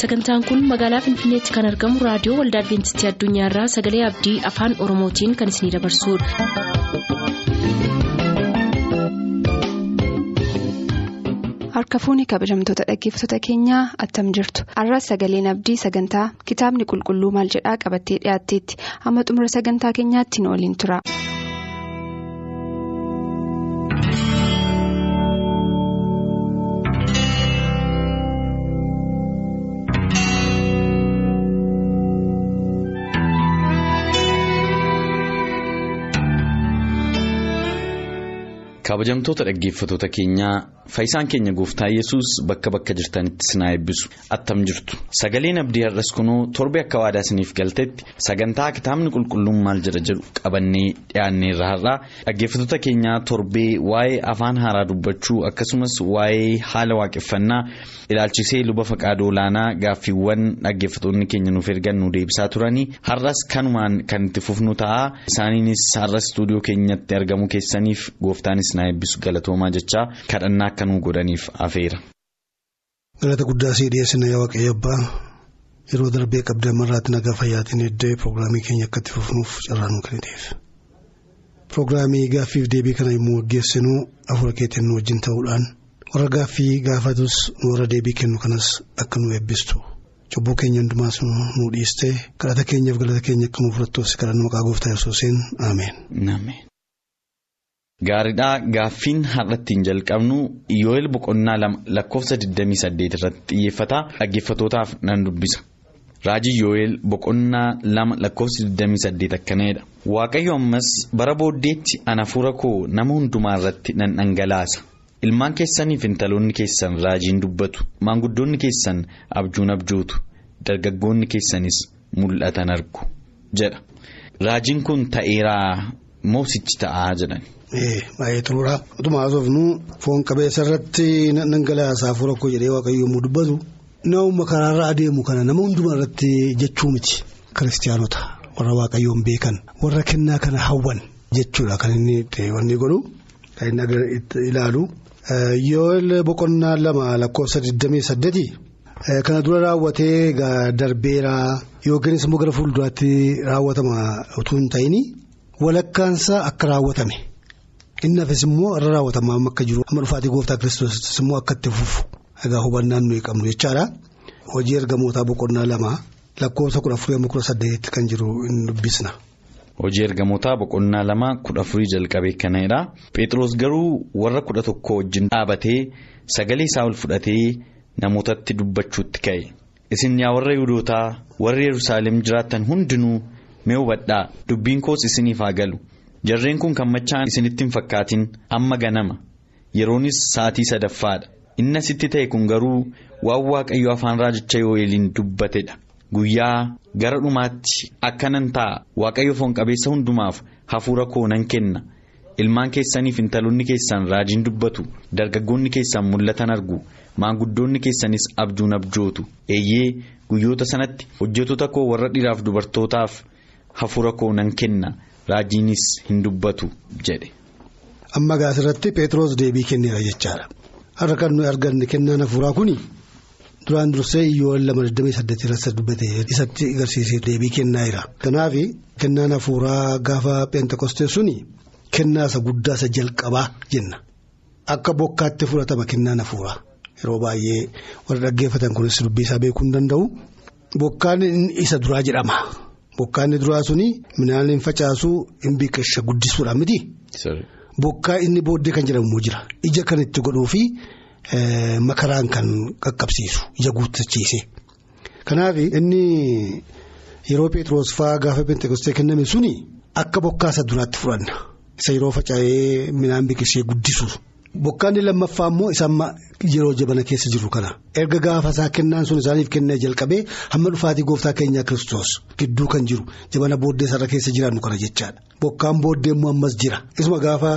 sagantaan kun magaalaa finfinneetti kan argamu raadiyoo waldaa adventistii addunyaarraa sagalee abdii afaan oromootiin kan isinidabarsudha. harka fuuni kabajamtoota dhaggeeffattoota keenyaa attam jirtu arras sagaleen abdii sagantaa kitaabni qulqulluu maal jedhaa qabattee dhiyaatteetti amma xumura sagantaa keenyaatti nu waliin tura. Kabajamtoota dhaggeeffattoota keenyaa faayisaan keenya gooftaa yesus bakka bakka jirtanitti sinaa eebbisu attam jirtu. Sagaleen abdii har'as kunuu torbe akka waadaa isiniif galtetti sagantaa kitaabni qulqulluun maal jedha jedhu qabannee dhiyaanneerra har'aa dhaggeeffattoota keenyaa torbee waa'ee afaan haaraa dubbachuu akkasumas waa'ee haala waaqeffannaa ilaalchisee luba faqaadoo olaanaa gaaffiiwwan dhaggeeffattoonni keenya nuuf ergan nu deebisaa turanii har'as kanumaan kan itti fufnu ta'a. Isaaniinis har'as istuudiyoo keenyatti argamu keessaniif gooftaanis na eebbisu galatoomaa jechaa kadhannaa akka nu godhaniif afeera. galata guddaa sii dhiyeessina yaa waaqayyo abbaa yeroo darbee qabdee marraatti nagaa fayyaatiin eddee piroogiraamii keenya akka itti fufnuuf carraa nu kenniteef piroogiraamii gaaffiif deebii kana yommuu gaggeessinuu afura keetiin nu wajjin ta'uudhaan warra gaaffii gaafatus nu warra deebii kennu kanas akka nu eebbistu cubbuu keenya hundumaas nu dhiistee kadhata keenyaaf galata keenya akka nu fudhattuuf kadhannu maqaa gooftaa yesuusiin ameen. Gaariidhaa gaaffiin har'attiin jalqabnu Iyoo'el boqonnaa lama lakkoofsa 28 irratti xiyyeeffata dhaggeeffatootaaf nan dubbisa. Raajii Iyoo'el boqonnaa lama lakkoofsa 28 akkanadha. Waaqayyo ammas bara booddeetti ana hafuura koo nama hundumaa irratti nan dhangalaasa. Ilmaan keessaniif intaloonni keessan raajiin dubbatu. Maanguddoonni keessan abjuun abjootu. Dargaggoonni keessanis mul'atan argu jedha. Raajiin kun ta'eeraa moosichi ta'aa jedhan. Baay'ee turuudha. Utuma haasofnu foon qabeessa irratti dhangalaasaa hafuura koo jedhee waaqayyo yommuu dubbatu nama karaarra adeemu kana nama hundumaa irratti jechuu miti. Kiristiyaanota warra waaqayyoon beekan warra kennaa kana hawwan jechuudha kan inni wanni godhu kan inni ilaalu. Iyoo'el boqonnaa lama lakkoofsa 28 kana dura raawwatee darbeera yookiinis immoo gara fuulduraatti raawwatama utuu hin ta'in walakkaansaa akka raawwatame. Inni hafes immoo irra raawwatamaa akka jiru. Amma dhufaatii gooftaa kiristoos immoo akka itti fufu. Egaa hubannaan nuyi qabnu jechaadha hojii ergamootaa boqonnaa lama lakkoofsa kudha afurii amma kudha saddeetti kan jiru hin dubbisna. hojii ergamootaa boqonnaa lama kudha afurii jalqabee kanadha phexros garuu warra kudha tokko wajjin dhaabatee sagalee isaa ol fudhatee namootatti dubbachuutti ka'e. Isin yaa warra yihuudootaa warri yerusaalem jiraattan hundinuu mee hubadhaa. Dubbiin koos isiniif haa galu. Jarreen kun kan machaan isinitti hin fakkaatin amma ganama. Yeroonis sa'atii sadaffaadha inni asitti ta'e kun garuu waan waaqayyo afaan raajicha yoo'eliin dubbatedha guyyaa gara dhumaatti akkanan ta'a. Waaqayyo foon qabeessa hundumaaf hafuura koo nan kenna. Ilmaan keessaniif intaloonni keessan raajiin dubbatu dargaggoonni keessan mul'atan argu maanguddoonni keessanis abjuun abjootu. Eeyyee guyyoota sanatti hojjettoota koo warra dhiiraaf dubartootaaf hafuura koo nan kenna. Raajiinis hin dubbatu jedhe. Amma gaasirratti Pheexroos deebii kenneera jechaadha. Har'a kan nuyi arganne kennaan hafuuraa kuni duraan dursee Iyoo'el lama 28 irratti dubbate isatti agarsiisee deebii kennaa jira. Kanaaf kennaan hafuuraa gaafa Peentekostee suni kennaa isa guddaa isa jalqabaa jenna. Akka bokkaatti fudhatama kennaan hafuuraa yeroo baay'ee warra dhaggeeffatan kunis dubbii isaa beekuu hin danda'u. Bokkaan isa duraa jedhama. Bokkaan duraa suni midhaan hin facaasu hin biqilcha guddisuudhaan miti. Bokkaa inni booddee kan jedhamu jira. Ija kan itti godhuu fi makaraan kan qaqqabsiisu ija guuttachiise. Kanaaf inni yeroo Pheexroos fa'aa gaafa Peentekostee kenname suni akka bokkaa isa duraatti fudhanna. Isa yeroo faca'ee midhaan biqilchee guddisu. Bokkaan lammaffaa immoo isa amma yeroo jabana keessa jiru kana erga gaafa isaa kennaan sun isaaniif kennee jalqabee hamma dhufaatii gooftaa keenyaa kiristoos gidduu kan jiru jabana booddee sarara keessa jiraannu kana jechaadha. Bokkaan booddee immoo ammas jira isuma gaafa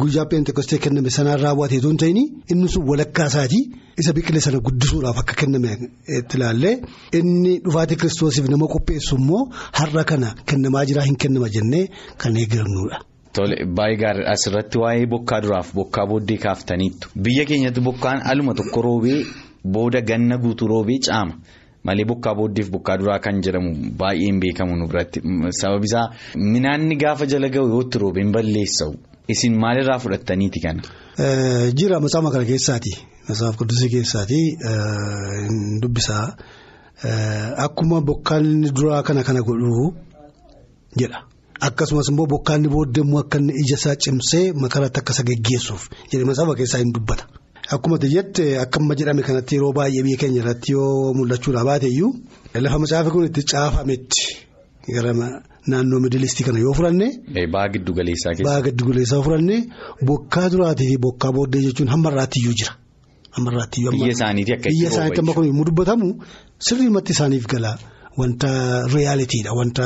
guyyaa peentekostee kenname sanaan raawwateetu hin ta'in inni sun walakkaa isaatii isa biqile sana guddisuudhaaf akka kenname itti ilaallee inni dhufaatii kiristoosiif nama qopheessu immoo har'a kana kennamaa jiraa hin kennama jennee kan eegalnudha. Tole baay'ee gaariidha asirratti waa'ee bokkaa duraaf bokkaa booddee kaaftaniittu biyya keenyatti bokkaan aluma tokko roobee booda ganna guutuu roobee caama. Malee bokkaa booddeef bokkaa duraa kan jedhamu baay'een beekamu nu biratti. Sababi isaa minaanni gaafa jala ga'u yoo itti roobe hin balleessa'u. Isin maalirraa fudhattaniiti kana. Jira matsaama kana keessaati. Matsaaf quddusii keessaati. Dubbisaa. Akkuma bokkaan duraa kana kana godhu jedha akkasumas immoo bokkaan booddee immoo akka ija isaa cimsee makaratti akka isa geggeessuuf jedhee matsaama keessaa hin dubbata. Akkuma jette akkuma jedhame kanatti yeroo baay'ee biyya keenya irratti yoo mul'achuudhaa baate iyyuu lafa macaafa kun itti caafametti gara naannoo midilistii kana yoo furanne. Baa giddu galeessaa keessa. Baa giddu galeessaa furanne bokkaa duraatii fi bokkaa booddee jechuun hamma irraatti iyyuu jira. Biyya akka Biyya amma kun yommuu dubbatamu sirriimatti isaaniif gala. Wanta reeyaalitiidha wanta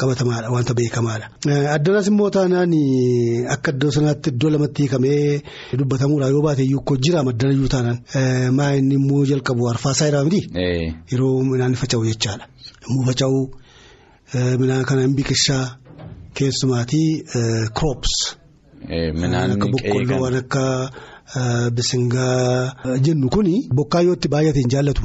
qabatamaadha wanta beekamaadha. Addanas immoo taanaan akka iddoo sanaatti iddoo lamatti hiikamee dubbatamuudha yoo baate iyyuu ko jira maddana iyyuu taanaan maa inni immoo jalqabu arfaasaa jedhama miti. Yeroo midhaan faca'u jechaadha. Yommuu faca'u midhaan kana hin biqilchaa keessumaatii crops. Midhaan akka boqqolloo waan akka bisingaa jennu kuni bokkaa yoo itti baay'ate hin jaallatu.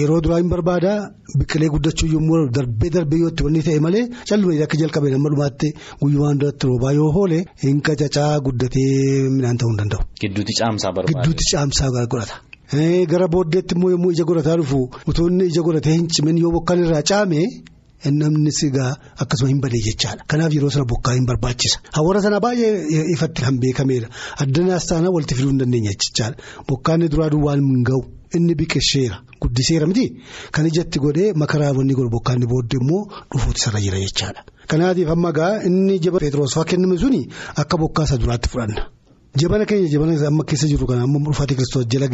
Yeroo duraa hin barbaada biqilee guddachuu yommuu darbee darbee yoo itti wanni ta'e malee calluma akka jalqabee nama dhumaatti guyyumaan duratti roobaa yoo oole hin qacacaa guddatee midhaan ta'uu hin danda'u. Gidduutti caamsaa barbaada. Gidduutti caamsaa godhata. Gara booddeetti immoo yommuu ija godhataa dhufu utuu inni ija godhatee hin cimin yoo bokkaan irraa caame namni sigaa akkasuma hin badee jechaadha. Kanaaf yeroo sana bokkaa hin barbaachisa. Hawwaasa sana baay'ee ifatti kan beekameedha. Addanaas taanaa walitti fiduu hin dandeenya jechaadha. Bokkaan duraa duwwaan hin gahu. Inni biqilcheera guddiseera miti kan ijatti godhee makaraa wanni godhu bokkaan booddee immoo dhufuuti sarara jira jechaadha. Kanaatiif amma gaa inni jaba Peteroos fa'aa kenname suni akka bokkaasa duraatti fudhanna. Jabana keenya jabana amma keessa jirru kana amma dhufaati kiristoos jala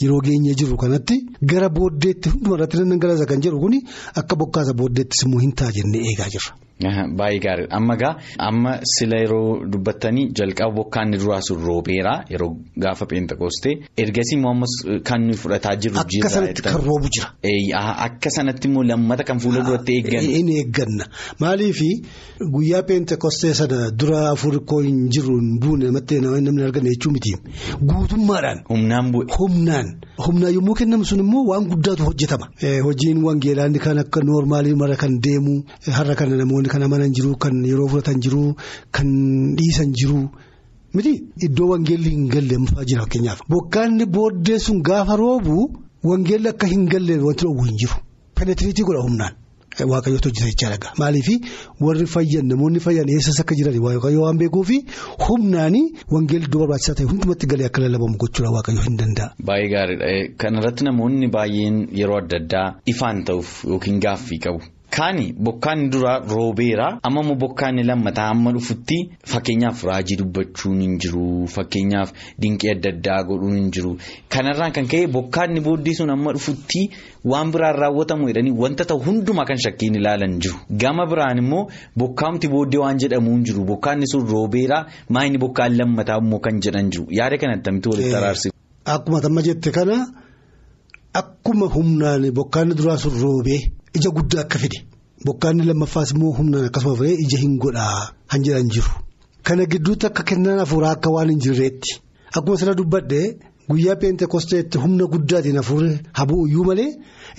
yeroo geenyee jirru kanatti gara booddeetti hundumarratti dhangala'aa kan jedhu kuni akka bokkaasa booddeettis immoo hin ta'a jennee eegaa jirra. Baay'ee gaariidha amma gaa amma sila yeroo dubbattanii jalqaba bokkaan duraa sun roobeera yeroo gaafa peenxakoostee ergasii immoo ammas kan nuyi fudhataa jirru Akka sanatti kan roobu jira. Akka sanatti immoo lammata kan fuula duratti eegganna. In eegganna maaliif guyyaa peenxakoostee sana dura afur koo hin jiru hin buune namatti namni arganne jechuun miti guutummaadhaan. Humnaan bu'e. Humnaan humnaan yommuu kennamu sun immoo waan guddaatu hojjetama. Hojiin wangeelaa kan akka noormaalii mara kan deemu har'a kana namoonni. Kan amanan jiru kan yeroo fudhatan jiru kan dhiisan jiru miti iddoo wangeelli hin galle mufaa jira fakkeenyaaf. Bokkaanni booddee sun gaafa roobu wangeelli akka hin galle wanti dhoowwu hin jiru. Penetiriitii godha humnaan. Waaqayyoota hojjeta jechaadha. Maaliif warri fayyan namoonni fayyan eessas akka jiran waaqayyo waan beekuufi humnaanii wangeelli iddoo barbaachisaa ta'e hundumatti galee akka lallabamu gochuudha waaqayyo hin danda'a. Baay'ee gaariidha. Kanarratti namoonni baay'een yeroo adda addaa ifaan ta'uuf yookiin gaaffii qabu. Kaani bokkaan duraa roobeera. Amma immoo bokkaan lammataa amma dhufutti fakkeenyaaf raajii dubbachuun hin jiru fakkeenyaaf dinqii adda addaa godhuun hin jiru. Kanarraan kan ka'e bokkaan booddee sun amma dhufutti waan biraan raawwatamu jedhanii wanta ta'u hundumaa kan shakkiin ilaalan jiru. Gama biraan immoo bokkaamti booddee waan jedhamu hin jiru. Bokkaanni sun roobeera maayini bokkaan lammataa immoo kan jedhan jiru. Yaada kana attamitti walitti araarsisu. Akkuma tamma jette kana akkuma humnaan bokkaan duraa sun roobee. Ija guddaa akka fide bokkaanni lammaffaas immoo humnaan akkasuma fide ija hin godhaa han jedhan jiru. Kana gidduutti akka kennaan hafuuraa akka waan hin jirreetti akkuma sana dubbadde guyyaa peentekosteetti humna guddaatiin hafuurri habuu iyyuu malee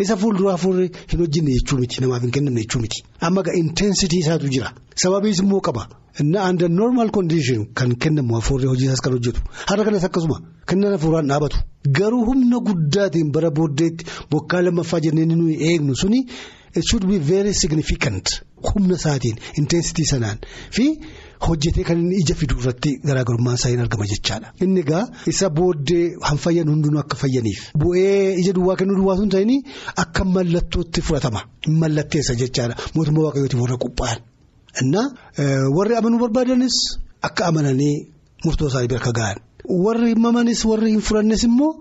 isa fuulduraa hafuurri hin hojjenne jechuu miti namaaf hin kennamne jechuu miti. Amma gaa inteensitii isaatu jira sababiis immoo qaba inni under normal condition kan kennamu hafuurri hojii isaas kan hojjetu har'a kanas akkasuma kennaan hafuuraan dhaabatu. Garuu humna guddaatiin bara booddeetti bokkaa lammaffaa jennee nuyi eegnu suni it should be very significant humna isaatiin inteensitii sanaan fi hojjetee kan inni ija fiduu irratti garaagarummaan isaa hin argama jechaadha. Inni egaa isa booddee han fayyan hundinuu akka fayyaniif bu'ee ija duwwaa kennuu duwwaa sun ta'in akka mallattootti fudhatama mallatteessa jechaadha mootummaa waaqayyootiif warra qophaa'an. Innaa warri amanuu barbaadanis akka amananii murtoo isaanii bira akka ga'an. Warri mamanis warri hin fudhannes immoo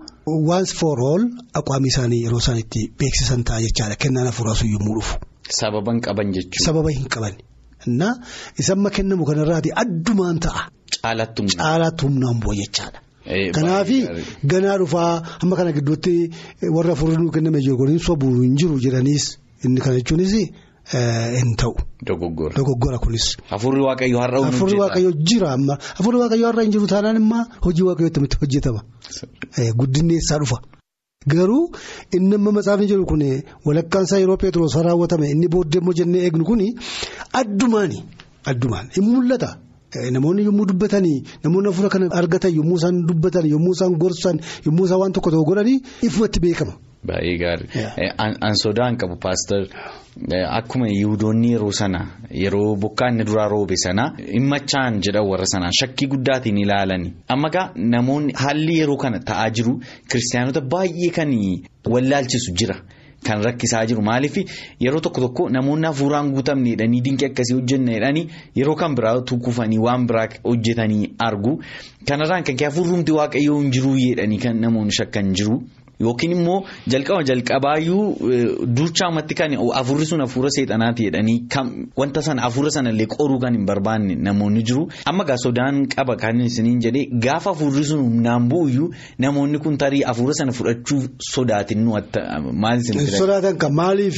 once for all aqwaamii isaanii yeroo isaan itti beeksisan ta'a jechaadha kennaan hafuuraa sun yommuu dhufu. Sababa hin qaban jechuudha. Sababa hin qaban. Innaa isamma kennamu kanarraati addumaan ta'a. Caalaatti humna. Caalaatti humnaan bu'a jechaadha. Kanaafi ganaa dhufaa hamma kana gidduutti warra hafuurri nuu kenname hin sobuu hin jiru jedhaniis inni kana jechuunis. hin ta'u. Dogoggora. Kunis. Hafuurri waaqayyoo har'a humna Hafuurri waaqayyoo jira amma hafuurri waaqayyoo har'a hin jiru taanaan immoo hojii waaqayyoo itti hojjetama. Guddinni eessaa dhufa. Garuu inni amma matsaafni jedhu kun walakkaan isaa yeroo Pheexroos raawwatame inni booddee immoo jennee eegnu kun addumaani addumaan hin mul'ata. Namoonni yommuu dubbatanii namoonni hafuura kana argatan yommuu isaan dubbatan yommuu isaan gorsan yommuu isaan waan tokko tokko godhanii ifumatti beekama. Baay'ee gaarii. An sodaan qabu paastar akkuma yihudoonni yeroo sana yeroo bokkaa inni duraa roobe sana himmachaan jedhan warra sanaan shakkii guddaatiin ilaalani. Amma gaa namoonni haalli yeroo kana ta'aa jiru kiristaanota baay'ee kan wallaalchisu jira. Kan rakkisaa jiru maaliif yeroo tokko tokko namoonni hafuuraan guutamne jedhanii dinqii akkasii hojjenna jedhanii yeroo kan biraa tukkufanii waan biraa hojjetanii argu. Kanarraan kan kee hafuurumti waaqayyoo hin jiruu jedhanii kan namoonni shakkan jiru. Yookiin immoo jalqaba jalqabaayyuu duuchaamatti kan hafuurri sun hafuura seexanaati jedhanii wanta sana hafuura sanallee qoruu kan hin barbaanne namoonni jiru. Amma gaa sodaan qaba kan isiniin jedhee gaafa hafuurri sun humnaan bu'uyyuu namoonni kun tarii hafuura sana fudhachuu sodaatin nu maal isin Sodaatan kan maaliif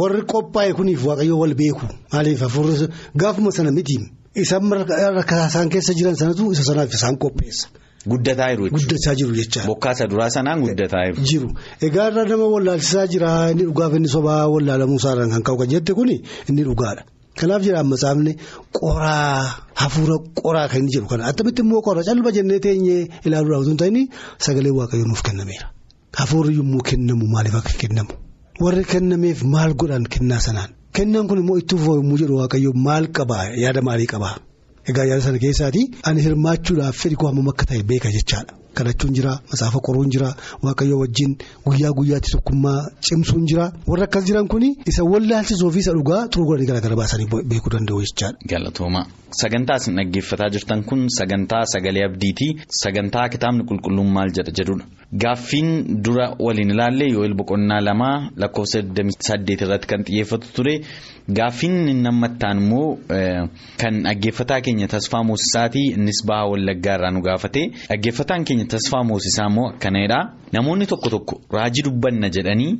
warri qophaa'e kuniif waaqayyoo wal beeku maaliif hafuurri gaafuma sana miti isaan rakkataa isaan keessa jiran sanatu isa sanaaf isaan qopheessa. Guddataa jiru jechuudha. Guddataa jiru jecha. Bokkaasa duraa sanaan guddataa jiru. Jiru egaa irraa nama wallaalchisaa jira inni dhugaaf inni sobaa wallaalamuu isaarraan kan ka'u kan jette kuni inni dhugaadha. Kanaaf jedhaan matsaafni qoraa hafuura qoraa kan inni jedhu kana attamitti immoo qoraa calba jennee teenyee ilaaluudhaaf osoo hin ta'in sagalee waaqayyoo nuuf kennameera. Hafuurri yommuu kennamu maaliif akka kennamu warri kennameef maal godhan kennaa sanaan kennaan kun immoo itti fufoo yommuu jedhu waaqayyoo maal qabaa yaada maalii qabaa. Egaa yaada sana keessaati ani hirmaachuudhaaf fedhi koo hammam akka ta'e beeka jechaadha. Kadhachuun jira matsaafa qoruun jira waaqayyoo wajjin guyyaa guyyaatti tokkummaa cimsuun jira. Warra akkas jiran kun isa wallaalchisuu fi isa dhugaa turuu godhanii garaagara baasanii beekuu danda'u jechaadha. Galatooma sagantaa isin dhaggeeffataa jirtan kun sagantaa sagalee abdiitii sagantaa kitaabni qulqulluun maal jedha jedhudha. Gaaffiin dura waliin ilaallee Yoel boqonnaa lamaa lakkoofsa 28 irratti kan xiyyeeffatu ture. Gaaffiin nammattaan immoo kan dhaggeeffataa keenya tasfaa moosisaatii innis baha wallaggaa irraa nu gaafate. Dhaggeeffataan keenya tasfaa moosisaa immoo akkanadha namoonni tokko tokko raajii dubbanna jedhanii.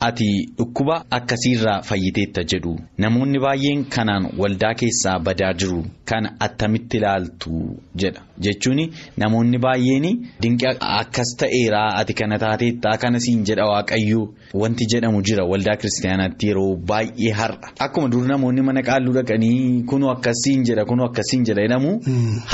Ati dhukkuba akkasiirraa fayyiteetta jedhu. Namoonni baay'een kanaan waldaa keessaa badaa jiru. Kana attamitti ilaaltu jedha. Jechuun namoonni baay'een dinqii akkas ta'eeraa ati kana taateettaa kana siin jedha waaqayyoo wanti jedhamu jira. Waldaa kiristaanaatti yeroo baay'ee har'a. Akkuma dur namoonni mana qaalluu dhaqanii kunu akkasiin jedha kunu akkasiin jedha jedhamu.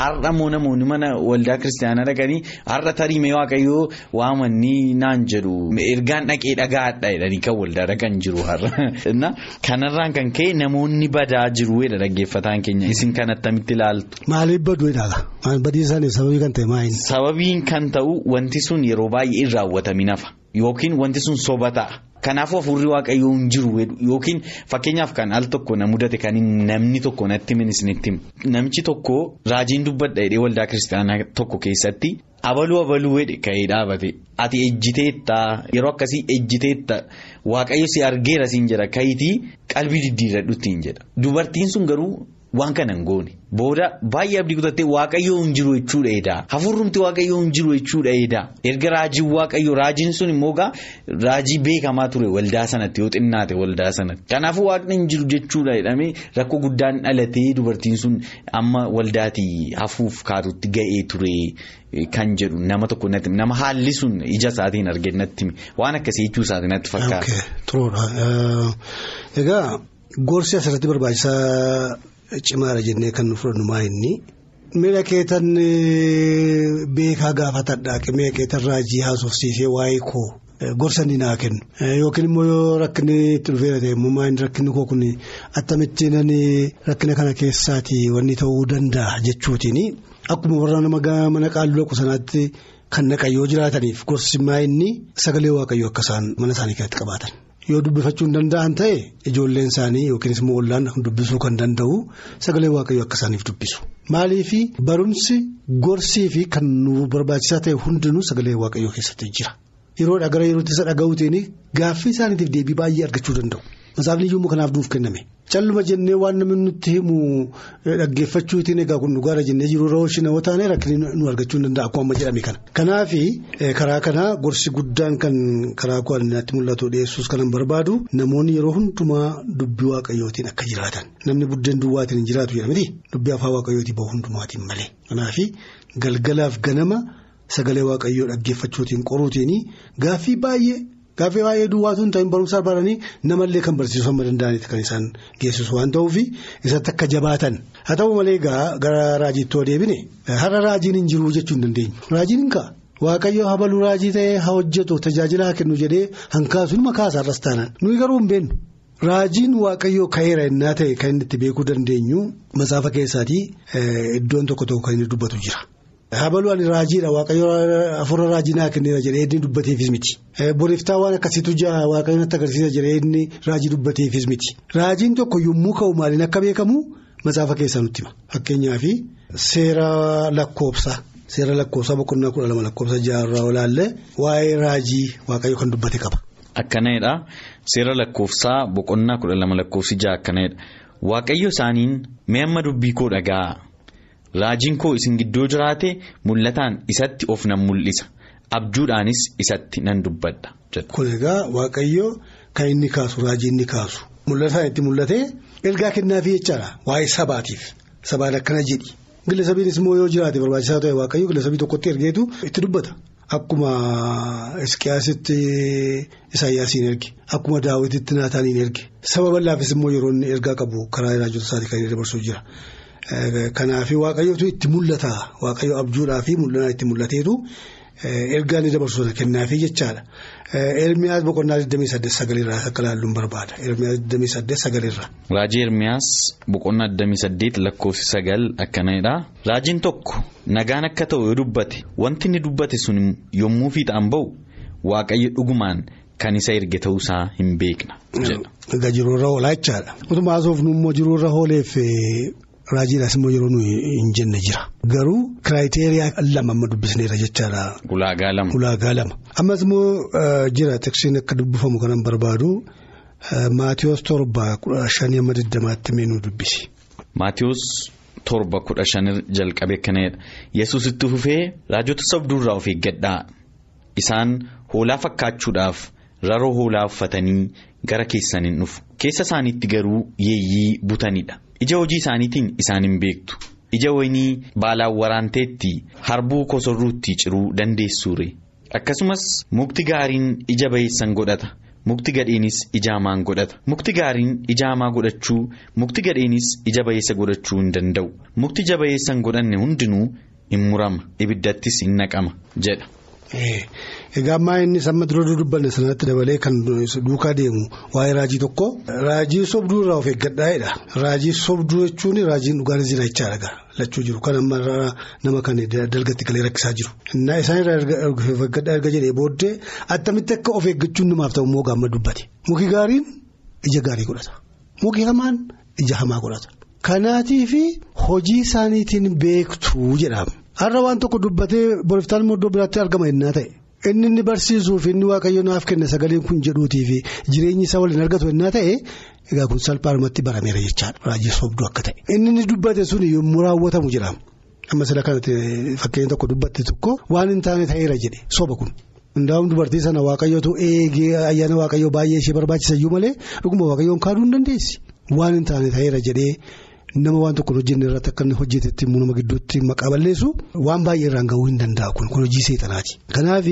Har'a immoo namoonni mana waldaa kiristaanaa dhaqanii har'a tariimee waaqayyoo waamanni naan jedhu. Ergaan dhaqee dhagaadha jedhanii. Kan waldaa dhaqan jiru har'a kanarraan kan ka'e namoonni badaa jiru jedha dhaggeeffataan keenya isin kan attamitti ilaaltu. Maaliif baduu jedhaa badii isaanii sababii kan ta'e maayini. Sababiin kan ta'u wanti sun yeroo baay'ee hin raawwatamin hafa yookiin wanti sun soba ta'a. Kanaafuu hafuurri waaqayyoo hin jiru yookiin fakkeenyaaf kan al tokko na mudate kan namni tokko natti himin isinitti namichi tokko raajiin dubbadha jedhee waldaa kiristaanaa tokko keessatti abaluu abaluu wedhe ka'ee dhaabate. Ati ejjiteetta yeroo akkasii ejjiteetta waaqayyo si argeera siin jedha. Kayitii qalbii diddiirradhutti hin jedha. Dubartiin sun garuu. Waan kana hin goone booda baay'ee abdii kutattee waaqayyoo hin jiru jechuudha edaa hafuurrumti waaqayyoo hin jiru jechuudha edaa erga raajiin waaqayyoo raajiin sun immoo gaa raajii beekamaa ture waldaa sanatti yoo xinnaate waldaa sanatti kanaafuu waaqni hin jiru jechuudha jedhamee rakkoo guddaan dhalatee dubartiin sun amma waldaatii hafuuf kaatutti ga'ee ture kan jedhu nama tokko natti nama haalli sun ija isaatiin arge natti waan akkasii jechuu isaatiin natti fakkaata. Egaa gorsi asirratti barbaachisaa. Cimaadha jennee kan nu fudhannu maayinni miila keetan beekaa gaafatadha miila keetan raajii haasofsiisee waa'ee koo gorsanii naa kennu yookiin immoo yoo rakkinni itti dhufeera ta'e immoo maayinni rakkinni koo kun attamitti rakkina kana keessaati wanni ta'uu danda'a jechuutiin akkuma warra nama mana qaalluu dhaqu sanaatti kan naqan yoo jiraataniif gorsi maayinni sagalee waaqayyoo akka isaan mana isaanii keessatti qabaatan. Yoo dubbifachuu hin danda'an ta'e ijoolleen isaanii yookiinis immoo ollaan dubbisuu kan danda'u sagalee waaqayyoo akka isaaniif dubbisu. Maaliif barumsi gorsii fi kan nu barbaachisaa ta'e hundinuu sagalee waaqayyoo keessatti jira. Yeroodha gara yerootti isa dhaga'uutiin gaaffii isaaniitiif deebii baay'ee argachuu danda'u. Masaafni iyyuu kanaaf nuuf kenname. Calluma jennee waan namni nutti himu dhaggeeffachuutiin egaa kun dhugaadha jennee jiru rooshi nama taane rakkinni nu argachuu hin danda'a akkuma jedhame kana. Kanaaf karaa kanaa gorsi guddaan kan karaa ku'aaninaatti mul'atu dhiyeessuus kanan barbaadu namoonni yeroo hundumaa dubbii waaqayyootiin akka jiraatan namni buddeen duwwaatiin hin jiraatu jedhamti dubbii afaan waaqayyootii bahu hundumaatiin malee. Kanaaf galgalaaf ganama sagalee waaqayyoo dhaggeeffachuutiin qoruutiin gaaffii baay'ee gaaffii baay'ee duwwaatu hin ta'in barumsa baranii namallee kan barsiisuu amma danda'anitti kan isaan geessisu waan ta'uuf isatti akka jabaatan haa ta'u malee gara raajiitti yoo deebine har'a raajiin hin jiru jechuu hin dandeenyu raajiin hin ka'a. Waaqayyo habaluu raajii ta'ee haa hojjetu tajaajila haa kennu jedhee hankaasuun makaasa irras taanaan nuyi garuu hin beennu. Raajiin waaqayyoo ka'eera innaa ta'e kan inni itti beekuu dandeenyu matsaafa keessaatii iddoon tokko tokko kan inni dubbatu jira. Habaluu ani raajiidha waaqayyo afurra raajii naa kenneera jedhee inni dubbateefis miti. Boriftaa waan akkasiitu jira waaqayyo natti agarsiisa jedhee inni raajii dubbateefis miti. Raajiin tokko yommuu ka'u maaliin akka beekamu matsaafa keessaa nutti hima. Fakkeenyaaf seera lakkoofsa. Seera lakkoofsa boqonnaa kudha lama lakkoofsa jaarraa olaallee waa'ee raajii waaqayyo kan dubbate qaba. Akkanadha seera lakkoofsaa boqonnaa kudha lama lakkoofsi jaha akkanadha waaqayyo isaaniin mee amma dubbii koo dhaga'a raajiin koo isin gidduu jiraate mul'ataan isatti of nan mul'isa abjuudhaanis isatti nan dubbadha. Kun egaa waaqayyo kan inni kaasu raajii inni kaasu mul'ataan itti mul'ate ergaa kennaafii jechaadha waa'ee sabaatiif sabaan akkana jedhi. Gillasabiinis immoo yoo jiraate barbaachisaa ta'e waaqayyo gillasabii tokkotti ergeetu itti dubbata. Akkuma Isqiyaasitti Isaayyaasiin erge akkuma Daawititti Naataaniin erge saba bal'aafis immoo yeroo inni ergaa qabu karaa raajota isaatii kan inni dabarsuu jira. Kanaaf waaqayyootu itti mul'ata waaqayyo abjuudhaa fi mul'anaa itti mul'ateetu ergaa inni dabarsu kennaafii jechaadha. Ermiyaas boqonnaa 28 sagalirraa akka ilaalluun barbaada. Ermiyaas 28 sagalirraa. Raajii Ermiyaas boqonnaa 28 lakkoofsi sagal akkanadha. Raajiin tokko nagaan akka ta'u yoo dubbate wanti inni dubbate sun yommuu fiixaan ba'u waaqayyo dhugumaan kan isa erge ta'uusaa hin beekna. Egaa jiruurra oolaa jechaadha. Utuma haasofnu immoo jiruurra ooleef raajiidhaas immoo yeroo nuyi hin jenne jira. Garuu kiraayiteriyaa lama amma dubbisneera jechaadha. Ulaagaa lama. Ulaagaa lama. Ammas immoo jira teksiin akka dubbifamu kanan barbaadu Maatiyoos torba kudha shanii amma digdamaatti meenuu dubbisi. Maatiyoos torba kudha shan jalqabe kanadha. Yesuus itti fufee raajota sobduurraa of eeggadhaa. Isaan hoolaa fakkaachuudhaaf raroo hoolaa uffatanii gara keessaniin dhufu. Keessa isaaniitti garuu yeeyyii butanidha. Ija hojii isaaniitiin isaan hin beektu. Ija wayinii baalaan waraanteetti harbuu kosorruutti ciruu dandeessuure. Akkasumas mukti gaariin ija bayeessan godhata. Mukti gadheenis ija hamaan godhata. Mukti gaariin ija hamaa godhachuu mukti gadheenis ija bayeessa godhachuu hin danda'u. Mukti ija bayeessan godhanne hundinuu hin murama. Ibiddattis hin naqama jedha. Egaa ammaa inni amma dura dubbanne sanatti dabalee kan duukaa deemu waa'ee raajii tokko raajii sobduu irraa of eeggadhaa'edha. Raajii sobduu jechuun raajiin dhugaanis jira jechaadha lachuu jiru kan amma nama kan dalgatti galee rakkisaa jiru. Isaan irraa of eeggadhaa erga jedhee booddee attamitti akka of eeggachuun namaaf ta'u immoo gaamma dubbate. Muki gaariin ija gaarii godhata. Muki hamaan ija hamaa godhata. Kanaatii fi hojii isaaniitiin beektuu jedhama. Har'a waan tokko dubbatee boriftaan immoo iddoo biraatti argama innaa ta'e inni inni barsiisuuf inni waaqayyo naaf kenna sagaleen kun jedhuutii fi jireenyi isaa waliin argatu innaa ta'e egaa kun salphaadhumatti barameera jechaadha raajii sobduu akka ta'e. Inni inni dubbate sun yommuu raawwatamu jiraam amma sila kanatti fakkeenya tokko dubbatte tokko waan hin taane ta'eera jedhe soba kun. Hundaa'uun dubartii sana waaqayyootu eegee ayyaana waaqayyoo baay'ee ishee barbaachisa iyyuu malee dhuguma waaqayyoon kaaduu hin dandeessi waan hin taane ta'eera jedhee. Nama waan tokko hojjenne irratti akka inni hojjetetti immoo nama gidduutti maqaa balleessu waan baay'ee irraan gahuu hin danda'u kun kun hojii seexanaati. Kanaaf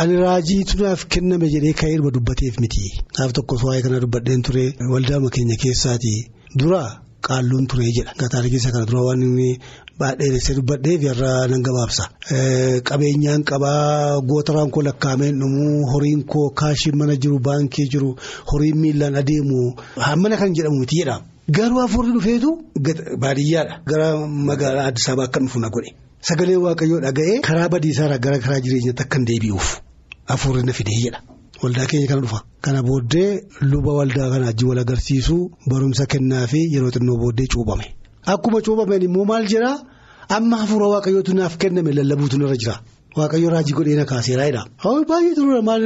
ani raajii tunaaf kenname jedhee ka'ee irma dubbateef miti. Naaf tokkos waa'ee kana dubbadheen ture waldaama keenya keessaati dura qaalluun ture jedha. Keessa kana dura waan inni baadheessee dubbadheef irraa nan gabaabsa. Qabeenyaan qabaa gootaraan koo lakkaa'ameen dhumuu horiin koo kaashiin mana jiru baankii jiru horiin miilaan adeemu hammana kan jedhamu miti jedhama. Garuu hafuurri dhufeetu baadiyyaadha. Gara magaalaa Addis Ababaa akka dhufu na godhe. Sagalee Waaqayyoo dhaga'ee karaa badiisaarraa gara karaa jireenyaatti akka hin deebi'uuf hafuurri na fidee jedha. Waldaa keenya kana dhufa. Kana booddee luba waldaa kana wajjin wal agarsiisuu barumsa kennaa fi yeroo xinnoo booddee cuubame. Akkuma cuubameen immoo maal jedhaa amma hafuura Waaqayyootu naaf kenname lallabuutu narra jira. Waaqayyo raajii godhee na kaaseeraa jedha. Baay'ee ture maal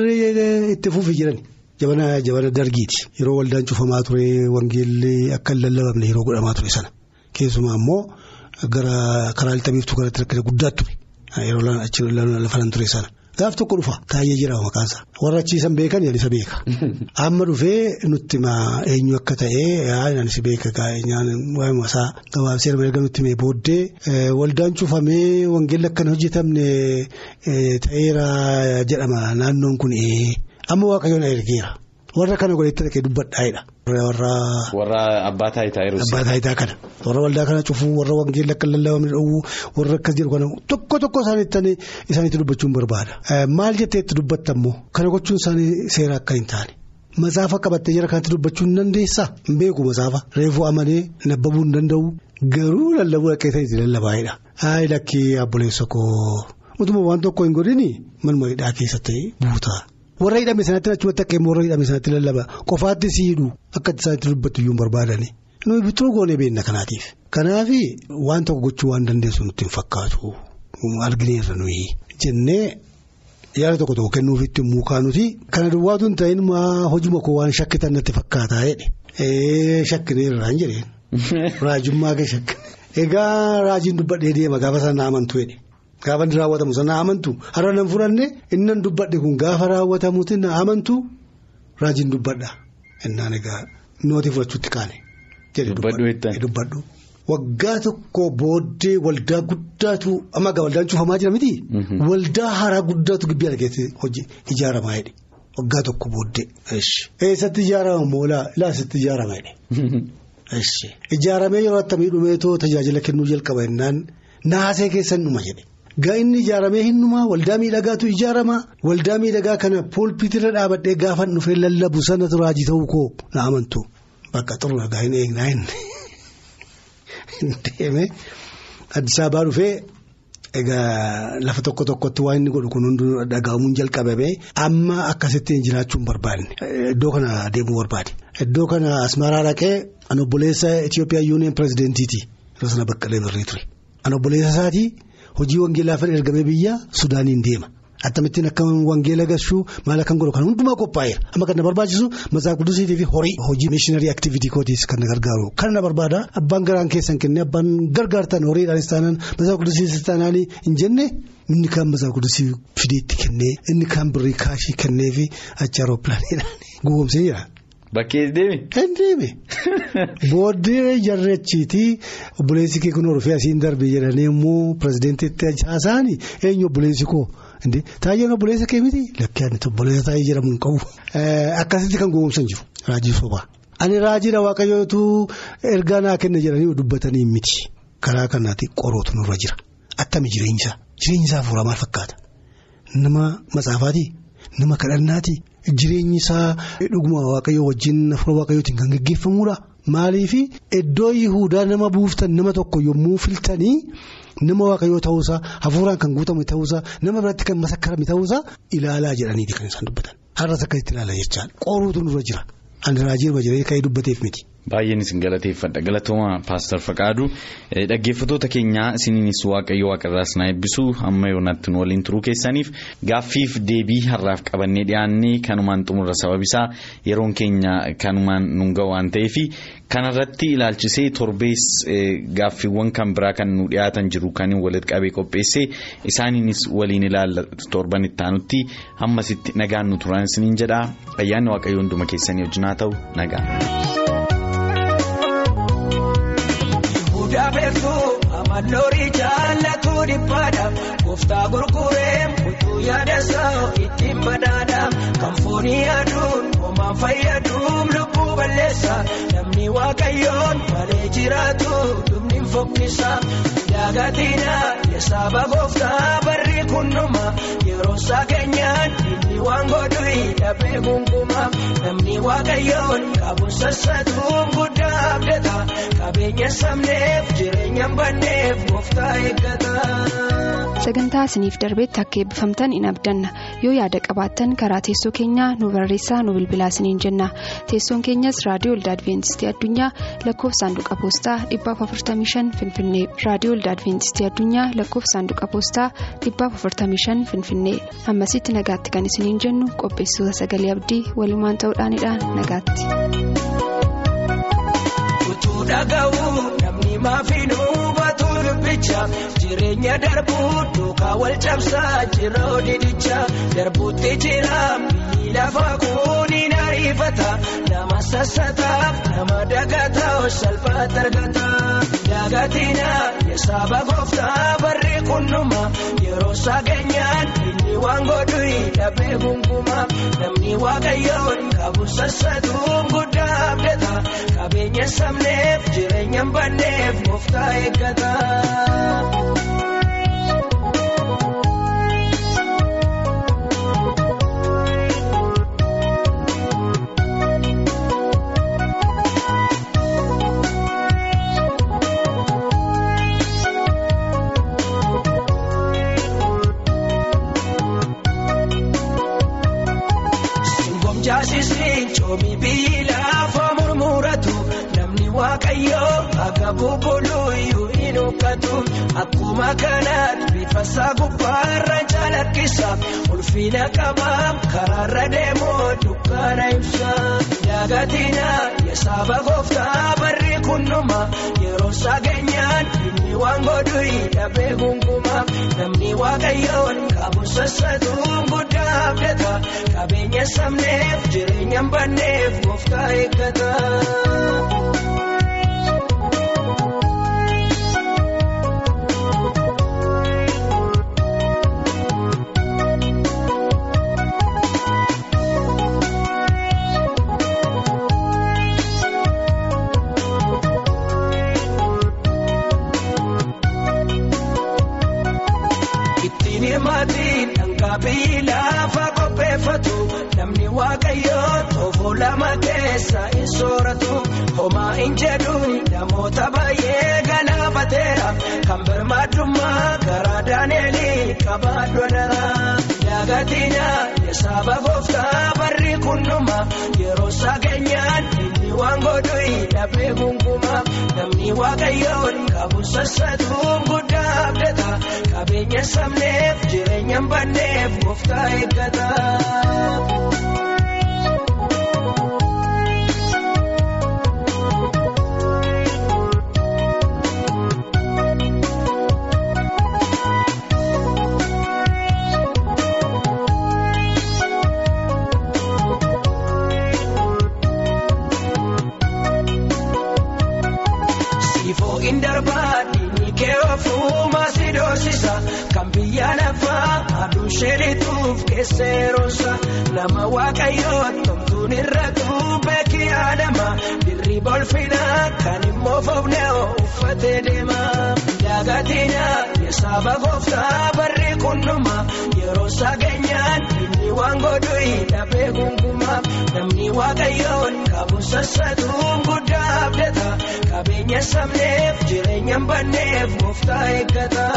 itti fufi jiran. Jabana jabana dargiiti. Yeroo waldaan cufamaa ture wangeelli akka hin lallabamne yeroo godhamaa ture sana. Keessumaa immoo gara karaa lixamiiftuu kanatti rakkina guddaa ture. Yeroo lafanan ture sana. Gaaf tokko dhufa. Taa'ee jira maqaansa warra achiisan beekan yan isa beeka. Amma dhufee nutti eenyu akka ta'e yan isa beeka waa'ee masaa gabaabsee erga nutti mee booddee waldaan cufamee wangeelli akkan hojjetamne ta'eera jedhama. Naannoon kun amma waaqayyoon ergeera. warra kana godhetti dhaqee dubbadhaa'edha. warra abbaa taayitaa yeroo abbaa taayitaa kana warra waldaa kana cufuu warra wangeelli akka lallabamne dhowwuu warra akkas jedhu kana tokko tokko isaaniitti dubbachuun barbaada. maal jetteetti dubbatta immoo kana gochuun isaanii seera akka hin taane. Masaafa qabattee jira kanatti dubbachuu hin dandeessaa hin beeku masaafa reefuu amanee nabbabuu hin danda'u garuu lallabuu dhaqee ta'etti lallabaa'edha. Ayi lakkii abboleessa koo utuma waan tokko hin godhini manuma hidhaa keessatti buuta. Warra hidhame sanatti achumatti akka immoo warra hidhame sanatti lallaba qofaatti siidhu akka isaanitti dubbattu iyyuu hin barbaadani nuyi bituu goonee beekna kanaatiif. kanaaf waan tokko gochuu waan dandeessu nutti hin fakkaatu argineerra nuyi jennee yaada tokko tokko kennuufitti muukaa nuti kana duwwaatu hin ta'in hojii koo waan shakkitan natti fakkaataa jedhe shakkineerra hin jedheen raajummaa kee shakkine egaa raajiin dubbadhee deema gaafa sana amantu jedhe. Gaafa inni raawwatamu sana amantu. Har'a nan fudhanne inni dubbadhe kun gaafa raawwatamuutti na amantu raajiin dubbadha. Innaan egaa nooti fudhachuutti kaane. dubbadhu waggaa tokko booddee waldaa guddaatu amma egaa waldaan cufamaa jira miti. waldaa haaraa guddaatu gibbii ala keessatti hojii ijaaramaa jedhe. Waggaa tokko booddee. eessatti ijaarama moolaa ilaasitti ijaarama jedhe. ijaaramee yeroo attamii dhumeetoo tajaajila kennuu jalqaba jennaan naasee keessan dhuma jedhe. Gaa inni ijaaramee hinnumaa waldaa miidhagaatu ijaarama. Waldaa miidhagaa kana poolpiitirra dhaabadhee gaafa dhufee lallabu sanatu raajii ta'uu koo na amantu bakka xuru nagaa hin eegnaa hin deeme. Addis Ababaa dhufee egaa lafa tokko tokkotti waan inni godhu kun hunduu dhaga'amuun jalqabame amma akkasittiin jiraachuu hin barbaadne. Iddoo kana deemuu barbaade. Iddoo kana asmaraa dhaqee an obboleessa Itoophiyaa yuuniyen pirezidaantiiti. Yeroo sana baqqalee birrii ture. An obboleessa isaatii. Hojii wangeelaa fedha ergamee biyya Sudaaniin deema. Akkamittiin akka wangeela gashuu maal akkan godhu kan hundumaa qophaa'eera. Amma kan na barbaachisu masaa qudusiitii fi horii hojii mishiinarii aktivitii kootiis kan na gargaaru. Kan na barbaada abbaan garaan keessan kennee abbaan gargaartan horiidhaanis taanaan masaa qudusiitis taanaan hin jenne inni kaan masaa qudusii fideetti kennee inni kaan birrii kaashii kennee fi achi aerooppilaaniidhaan gowwoomsee jira. Bakkee deeme. Kan deeme. Booddee jarrechiiti obboleessi kee kun horfee asiin darbe jedhanii immoo pirezidaantiitti haasa'anii eenyu obboleessi koo taayyeen obboleessa kee miti lakkee ani obboleessa taa'ee jedhamu hin qabu. Akkasitti kan gowwoomsan jiru raajii sobaa. Ani raajiidha waaqayyootu ergaa naa kenna jedhanii dubbatanii miti karaa kanaatti qorootu nurra jira attami jireenyisaa jireenyisaa fuula maal fakkaata nama matsaafaati nama kadhannaati. Jireenyi isaa dhuguma waaqayyoo wajjin hafuura waaqayyootiin kan gaggeeffamuudha. Maaliif iddoo yihudaa nama buuftan nama tokko yommuu filtanii nama waaqayyoo ta'uusaa hafuuraan kan guutamu ta'uusaa nama biratti kan masakkarame ta'uusaa ilaalaa jedhaniiti kan isaan dubbatan. Har'as akkasitti ilaalaa jechaan qoruutu nurra jira. Ani raajii irra jiranii ka'ee dubbateef miti. Baay'een isin galateeffadha. Galatooma paastar Faqaaduu dhaggeeffattoota keenyaa isiniinis waaqayyo waaqarraas na eebbisu amma yoonaatti nu waliin turuu keessaniif gaaffiif deebii har'aaf qabannee dhiyaannee kanumaan xumurra sababisaa yeroon keenya kanumaan nu ga'a waan ta'eef kanarratti ilaalchisee torbees gaaffiiwwan kan biraa kan nu dhiyaatan jiru kan walitti qabee qopheessee isaaniinis waliin ilaalla torban itti aanutti hammasitti nagaan nu turan isiniin jedha. Ayyaanni waaqayyo hunduma keessanii wajjin haa ta'u nagaa. Amalloori jaallatu dhiphaadha gooftaa gurguree mutuu yaada isaa ittiin badhaadha kan foonii aduun homaan fayyaduun lubbuu balleessa namni waaqayyoon malee jiraatu lubni fokkisa daagatina yesaaba gooftaa barri kunnuma. Yeroo isaa keenyaan inni waan godhu hidhabee gungumaa namni waaqayyoon qabu sassatuun guddaa abdata qabeenya sabneef eeggata. Sagantaa isiniif darbeetti akka eebbifamtan in abdanna. Yoo yaada qabaattan karaa teessoo keenyaa nu barreessaa nu bilbilaa isiniin jenna. Teessoon keenyas raadiyoo olda adventistii addunyaa lakkoofsa saanduqa poostaa 455 finfinnee. Raadiyoo olda adventistii addunyaa lakkoofsa saanduqa poostaa 455 finfinnee. Ammasitti nagaatti kan isiniin jennu qopheessitoota sagalee abdii walumaan ta'uudhaanidhaan nagaatti. Baatu dubbi guddicha jireenya darbuu duukaa wal cabsaa jiroo didicha darbuutti jira biyyi lafa kuuni ariifata nama sassataaf nama dagataa salphaatti argata dagatina yaasaba gooftaa barri kunnuma yeroo sageenyaan inni waan godhu dhabee gunguma namni waaqayyoon qabu sassatuun guddaa abdata qabeenya sabneef jireenya banneef gooftaa eeggata. Coomi biyyi lafa murmuratu. Namni waaqayyoo akka bubbuluyyuu hin huqqatu akkuma kanaatti bifa isaa gubbaarra calaqqisa ulfina qabaa karaarra deemoo dukkaana ibsa dagatina yaasaba gooftaa barri kunnuma yeroo sageenyaan waan godhu dhabee gunguma namni waaqayyoon qabu sassatuun guddaa abdata qabeenya sabneef jireenya banneef gooftaa eeggata. Biyyi lafa qopheeffatu namni waaqayyoo toofoo lama keessa hin sooratu homaa hin jedhuun namoota baay'ee galaafateera kan birmaadummaa garaa daaneelii qabaadhu dara dagatina yaasaba gooftaa barri kunnuma yeroo sageenyaan inni waan godhu dhabee gunguma namni waaqayyoon qabu sassatuun guddaa abdata qabeenya sabneef jireenya banneef gooftaa eeggata. Aduu sheerituuf keesseerosa nama waaqayyoo tomtuun irratti beekii adama. Dirri bolfinaa kan immoo foofnee uffatee deema dagatina yaasaba gooftaa barri kunnuma yeroo sageenyaan inni waan godhu dhabee gunguma. Namni waaqayyoon qabu sassatuun guddaa abdata qabeenya sabneef jireenya banneef gooftaa eeggata.